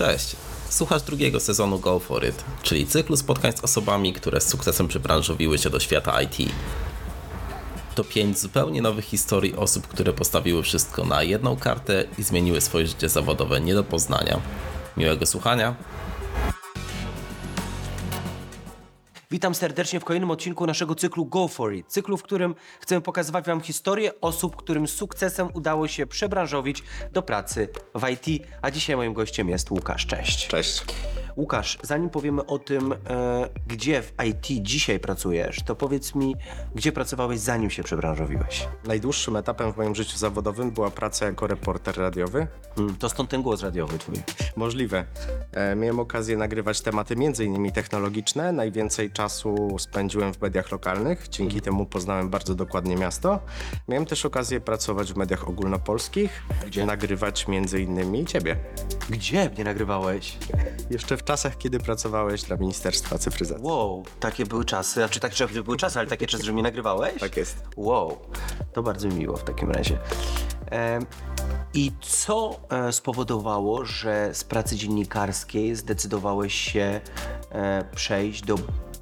Cześć. Słuchasz drugiego sezonu Go For It, czyli cyklu spotkań z osobami, które z sukcesem przybranżowiły się do świata IT. To pięć zupełnie nowych historii osób, które postawiły wszystko na jedną kartę i zmieniły swoje życie zawodowe nie do poznania. Miłego słuchania. Witam serdecznie w kolejnym odcinku naszego cyklu Go For It. Cyklu, w którym chcemy pokazywać Wam historię osób, którym sukcesem udało się przebranżowić do pracy w IT. A dzisiaj moim gościem jest Łukasz. Cześć. Cześć. Łukasz, zanim powiemy o tym, e, gdzie w IT dzisiaj pracujesz, to powiedz mi, gdzie pracowałeś zanim się przebranżowiłeś? Najdłuższym etapem w moim życiu zawodowym była praca jako reporter radiowy. Hmm, to stąd ten głos radiowy twój. Możliwe. E, miałem okazję nagrywać tematy m.in. technologiczne. Najwięcej czasu spędziłem w mediach lokalnych. Dzięki temu poznałem bardzo dokładnie miasto. Miałem też okazję pracować w mediach ogólnopolskich. Gdzie? Nagrywać m.in. ciebie. Gdzie mnie nagrywałeś? Jeszcze w czasach, kiedy pracowałeś dla Ministerstwa Cyfryzacji. Wow, takie były czasy, znaczy tak, że były czasy, ale takie czasy, że mnie nagrywałeś? Tak jest. Wow, to bardzo mi miło w takim razie. I co e, spowodowało, że z pracy dziennikarskiej zdecydowałeś się e, przejść do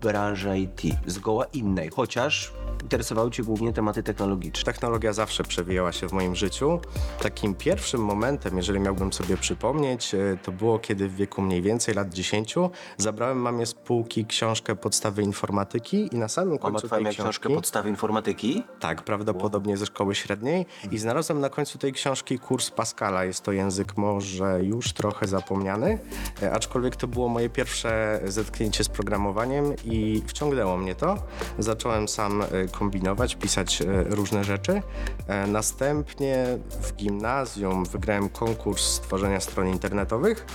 branży IT, zgoła innej, chociaż interesowały Cię głównie tematy technologiczne? Technologia zawsze przewijała się w moim życiu. Takim pierwszym momentem, jeżeli miałbym sobie przypomnieć, e, to było kiedy w wieku mniej więcej lat 10 zabrałem mamie z półki książkę Podstawy informatyki i na samym Mama końcu Twoja tej książki... książkę Podstawy informatyki? Tak, prawdopodobnie ze szkoły średniej i znalazłem na końcu tej książki kurs Pascala. Jest to język może już trochę zapomniany, e, aczkolwiek to było moje pierwsze zetknięcie z programowaniem i wciągnęło mnie to. Zacząłem sam e, kombinować, pisać e, różne rzeczy. E, Następnie w gimnazjum wygrałem konkurs stworzenia stron internetowych,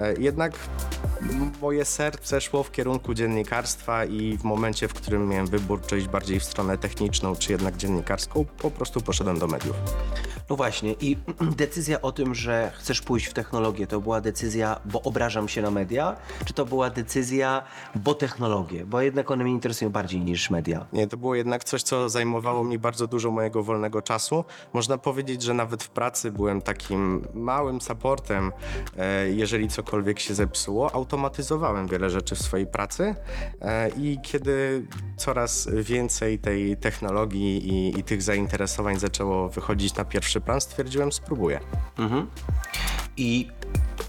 e, jednak moje serce szło w kierunku dziennikarstwa i w momencie, w którym miałem wybór, czy iść bardziej w stronę techniczną, czy jednak dziennikarską, po prostu poszedłem do mediów. No właśnie, i decyzja o tym, że chcesz pójść w technologię, to była decyzja, bo obrażam się na media, czy to była decyzja, bo technologie? Bo jednak one mnie interesują bardziej niż media. Nie, to było jednak coś, co zajmowało mi bardzo dużo mojego wolnego czasu. Można powiedzieć, że nawet w pracy byłem takim małym supportem, e, jeżeli cokolwiek się zepsuło. Automatyzowałem wiele rzeczy w swojej pracy e, i kiedy coraz więcej tej technologii i, i tych zainteresowań zaczęło wychodzić na pierwszy plan, stwierdziłem, spróbuję. I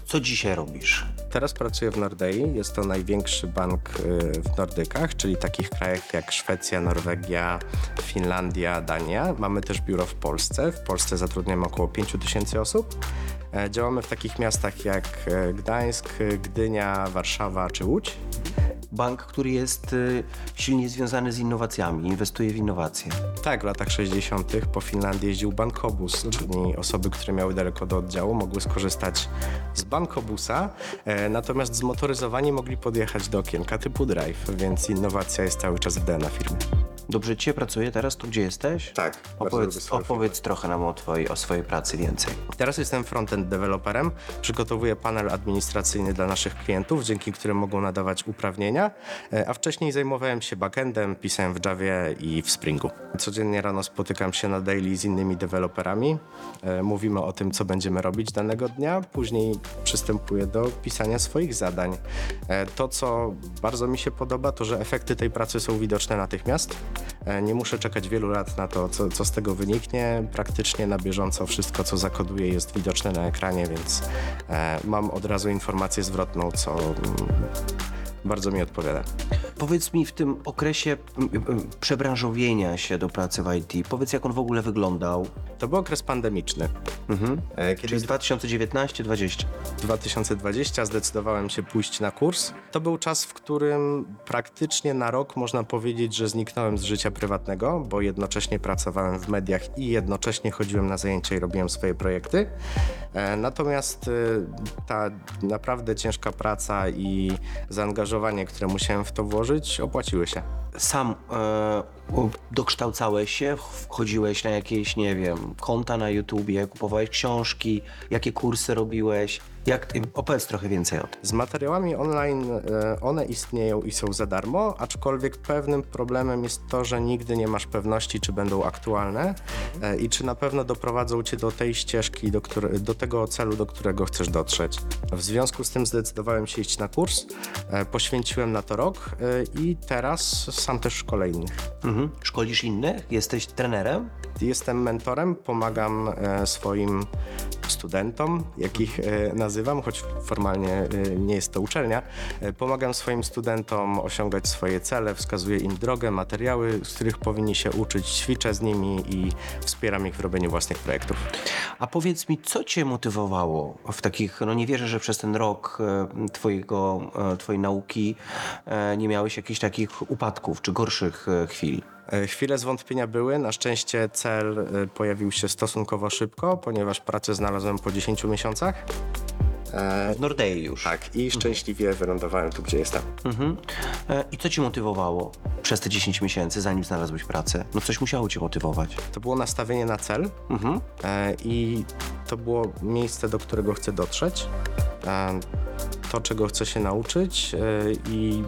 co dzisiaj robisz? Teraz pracuję w Nordei. Jest to największy bank y, w Nordykach, czyli takich krajach jak Szwecja, Norwegia, Finlandia, Dania. Mamy też biuro w Polsce. W Polsce zatrudniamy około 5 tysięcy osób. E, Działamy w takich miastach jak e, Gdańsk, Gdynia, Warszawa czy Łódź. Bank, który jest y, silnie związany z innowacjami, inwestuje w innowacje. Tak, w latach 60. po Finlandii jeździł bankobus, czyli osoby, które miały daleko do oddziału, mogły skorzystać z bankobusa, e, natomiast zmotoryzowani mogli podjechać do okienka typu drive, więc innowacja jest cały czas w DNA firmy. Dobrze Cię pracuje teraz tu, gdzie jesteś? Tak, Opowiedz, opowiedz trochę nam o, twojej, o swojej pracy więcej. Teraz jestem frontend deweloperem. Przygotowuję panel administracyjny dla naszych klientów, dzięki którym mogą nadawać uprawnienia, e, a wcześniej zajmowałem się backendem, pisałem w Javie i w Springu. Codziennie rano spotykam się na daily z innymi deweloperami. E, Mówimy o tym, co będziemy robić danego dnia. Później przystępuję do pisania swoich zadań. E, To, co bardzo mi się podoba, to że efekty tej pracy są widoczne natychmiast. E, Nie muszę czekać wielu lat na to, co, co z tego wyniknie. Praktycznie na bieżąco wszystko, co zakoduję, jest widoczne na ekranie, więc e, mam od razu informację zwrotną, co mm, bardzo mi odpowiada. Powiedz mi w tym okresie m, m, przebranżowienia się do pracy w IT, powiedz jak on w ogóle wyglądał. To był okres pandemiczny. E, Kiedy Czyli 2019-20. 2020 zdecydowałem się pójść na kurs. To był czas, w którym praktycznie na rok można powiedzieć, że zniknąłem z życia prywatnego, bo jednocześnie pracowałem w mediach i jednocześnie chodziłem na zajęcia i robiłem swoje projekty. E, Natomiast e, ta naprawdę ciężka praca i zaangażowanie, które musiałem w to włożyć, opłaciły się. Sam e, dokształcałeś się, wchodziłeś na jakieś, nie wiem, konta na YouTubie, kupowałeś książki, jakie kursy robiłeś? Jak, ty- opowiedz trochę więcej o tym. Z materiałami online e, one istnieją i są za darmo, aczkolwiek pewnym problemem jest to, że nigdy nie masz pewności, czy będą aktualne e, i czy na pewno doprowadzą cię do tej ścieżki, do, które, do tego celu, do którego chcesz dotrzeć. W związku z tym zdecydowałem się iść na kurs, e, poświęciłem na to rok i teraz sam też szkolę innych. Mhm. Szkolisz innych? Jesteś trenerem? Jestem mentorem, pomagam e, swoim studentom, jakich e, nazywam, choć formalnie e, nie jest to uczelnia. E, pomagam swoim studentom osiągać swoje cele, wskazuję im drogę, materiały, z których powinni się uczyć, ćwiczę z nimi i wspieram ich w robieniu własnych projektów. A powiedz mi, co cię motywowało w takich, no nie wierzę, że przez ten rok twojego, twojej nauki nie miałeś jakichś takich upadków czy gorszych chwil? E, Chwile zwątpienia były, na szczęście cel e, pojawił się stosunkowo szybko, ponieważ pracę znalazłem po 10 miesiącach. E, W Nordei już. tak, i szczęśliwie wylądowałem tu, gdzie jestem. Mhm. E, I co cię motywowało przez te 10 miesięcy, zanim znalazłeś pracę? No coś musiało cię motywować. To było nastawienie na cel Mhm. e, i to było miejsce, do którego chcę dotrzeć, e, to, czego chcę się nauczyć i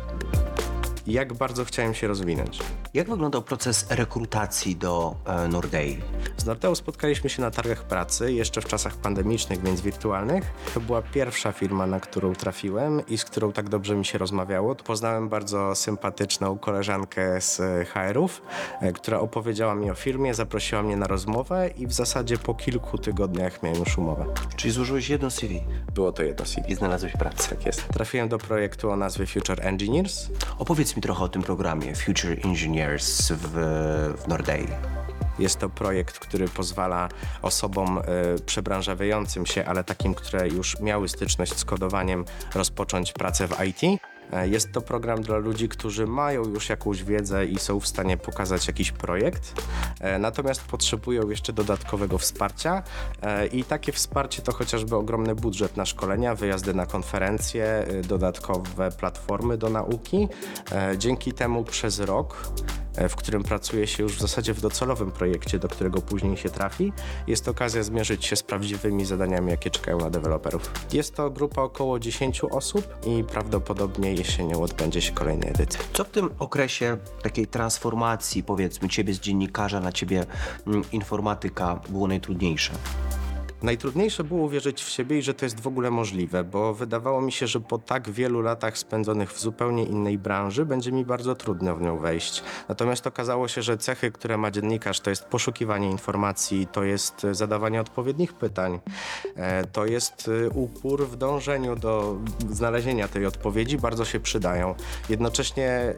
jak bardzo chciałem się rozwinąć. Jak wyglądał proces rekrutacji do e, Nordei? Z Norteu spotkaliśmy się na targach pracy, jeszcze w czasach pandemicznych, więc wirtualnych. To była pierwsza firma, na którą trafiłem i z którą tak dobrze mi się rozmawiało. Poznałem bardzo sympatyczną koleżankę z e, HR-ów, e, która opowiedziała mi o firmie, zaprosiła mnie na rozmowę i w zasadzie po kilku tygodniach miałem już umowę. Czyli złożyłeś jedno CV Było to jedno CV. i znalazłeś pracę. Tak jest. Trafiłem do projektu o nazwie Future Engineers. Opowiedz mi trochę o tym programie Future Engineers w, w Nordei. Jest to projekt, który pozwala osobom e, przebranżawiającym się, ale takim, które już miały styczność z kodowaniem, rozpocząć pracę w IT. E, Jest to program dla ludzi, którzy mają już jakąś wiedzę i są w stanie pokazać jakiś projekt, e, natomiast potrzebują jeszcze dodatkowego wsparcia e, i takie wsparcie to chociażby ogromny budżet na szkolenia, wyjazdy na konferencje, dodatkowe platformy do nauki. Dzięki temu przez rok w którym pracuje się już w zasadzie w docelowym projekcie, do którego później się trafi, jest okazja zmierzyć się z prawdziwymi zadaniami, jakie czekają na deweloperów. Jest to grupa około 10 osób i prawdopodobnie jesienią odbędzie się kolejna edycja. Co w tym okresie takiej transformacji, powiedzmy, ciebie z dziennikarza na ciebie mm, informatyka było najtrudniejsze? Najtrudniejsze było uwierzyć w siebie i że to jest w ogóle możliwe, bo wydawało mi się, że po tak wielu latach spędzonych w zupełnie innej branży będzie mi bardzo trudno w nią wejść. Natomiast okazało się, że cechy, które ma dziennikarz, to jest poszukiwanie informacji, to jest zadawanie odpowiednich pytań, to jest e, upór w dążeniu do znalezienia tej odpowiedzi, bardzo się przydają. Jednocześnie e,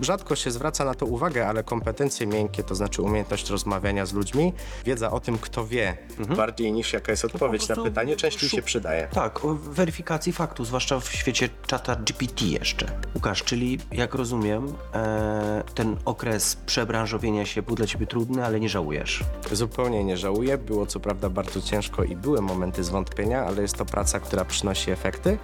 rzadko się zwraca na to uwagę, ale kompetencje miękkie, to znaczy umiejętność rozmawiania z ludźmi, wiedza o tym, kto wie, bardziej niż jaka jest odpowiedź na pytanie, częściej się przydaje. Tak, o weryfikacji faktu, zwłaszcza w świecie czata GPT jeszcze. Łukasz, czyli jak rozumiem, e, ten okres przebranżowienia się był dla ciebie trudny, ale nie żałujesz. Zupełnie nie żałuję. Było co prawda bardzo ciężko i były momenty zwątpienia, ale jest to praca, która przynosi efekty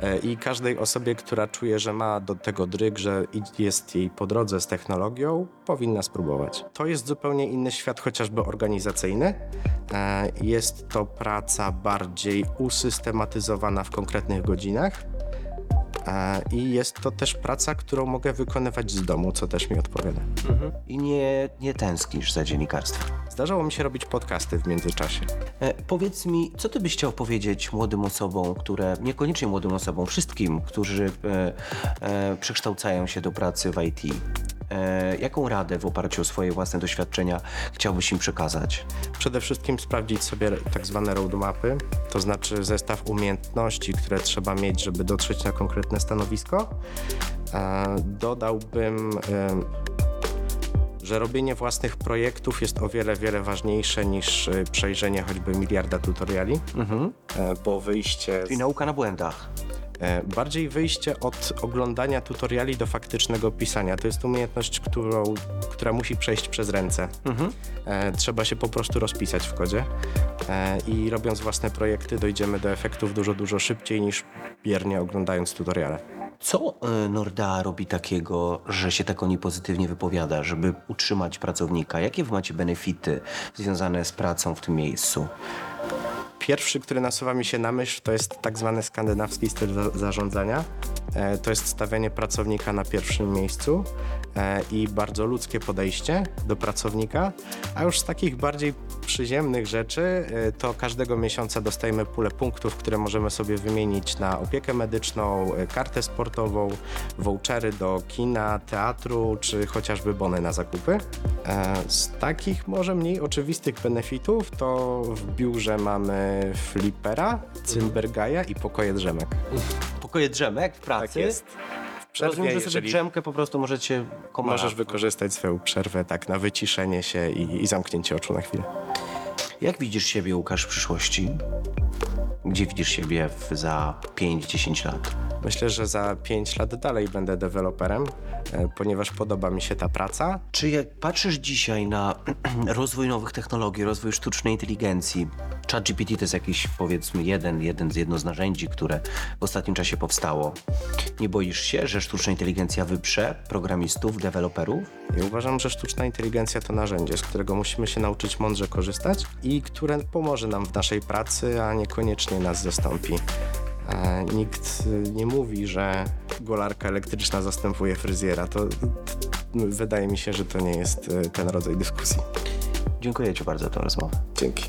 e, i każdej osobie, która czuje, że ma do tego dryg, że jest jej po drodze z technologią, powinna spróbować. To jest zupełnie inny świat, chociażby organizacyjny. E, Jest to praca bardziej usystematyzowana w konkretnych godzinach. E, I jest to też praca, którą mogę wykonywać z domu, co też mi odpowiada. I nie, nie tęsknisz za dziennikarstwem. Zdarzało mi się robić podcasty w międzyczasie. E, powiedz mi, co ty byś chciał powiedzieć młodym osobom, które, niekoniecznie młodym osobom, wszystkim, którzy e, e, przekształcają się do pracy w IT? E, jaką radę w oparciu o swoje własne doświadczenia chciałbyś im przekazać? Przede wszystkim sprawdzić sobie tak zwane roadmapy, to znaczy zestaw umiejętności, które trzeba mieć, żeby dotrzeć na konkretne stanowisko. E, Dodałbym, że robienie własnych projektów jest o wiele, wiele ważniejsze niż e, przejrzenie choćby miliarda tutoriali, e, bo wyjście... Czyli nauka na błędach. E, Bardziej wyjście od oglądania tutoriali do faktycznego pisania. To jest umiejętność, którą, która musi przejść przez ręce. E, Trzeba się po prostu rozpisać w kodzie i robiąc własne projekty dojdziemy do efektów dużo, dużo szybciej niż biernie oglądając tutoriale. Co e, Norda robi takiego, że się tak o niej pozytywnie wypowiada, żeby utrzymać pracownika? Jakie wy macie benefity związane z pracą w tym miejscu? Pierwszy, który nasuwa mi się na myśl, to jest tak zwany skandynawski styl za- zarządzania. E, To jest stawianie pracownika na pierwszym miejscu e, i bardzo ludzkie podejście do pracownika. A już z takich bardziej przyziemnych rzeczy, e, to każdego miesiąca dostajemy pulę punktów, które możemy sobie wymienić na opiekę medyczną, kartę sportową, vouchery do kina, teatru, czy chociażby bony na zakupy. Z takich może mniej oczywistych benefitów to w biurze mamy flipera, cymbergaja i pokoje drzemek. Pokoje drzemek w pracy? Tak jest. W przerwie, Rozumiem, że sobie jeżeli drzemkę po prostu możecie komara. możesz wykorzystać swoją przerwę tak na wyciszenie się i, i zamknięcie oczu na chwilę. Jak widzisz siebie, Łukasz, w przyszłości? Gdzie widzisz siebie w, za 5-10 lat? Myślę, że za 5 lat dalej będę deweloperem, e, ponieważ podoba mi się ta praca. Czy jak patrzysz dzisiaj na rozwój nowych technologii, rozwój sztucznej inteligencji, ChatGPT to jest jakiś powiedzmy jeden, jeden z jedno z narzędzi, które w ostatnim czasie powstało. Nie boisz się, że sztuczna inteligencja wyprze programistów, deweloperów? Ja uważam, że sztuczna inteligencja to narzędzie, z którego musimy się nauczyć mądrze korzystać i które pomoże nam w naszej pracy, a niekoniecznie nas zastąpi. E, Nikt nie mówi, że golarka elektryczna zastępuje fryzjera. To, wydaje mi się, że to nie jest y, ten rodzaj dyskusji. Dziękuję Ci bardzo za tę rozmowę. Dzięki.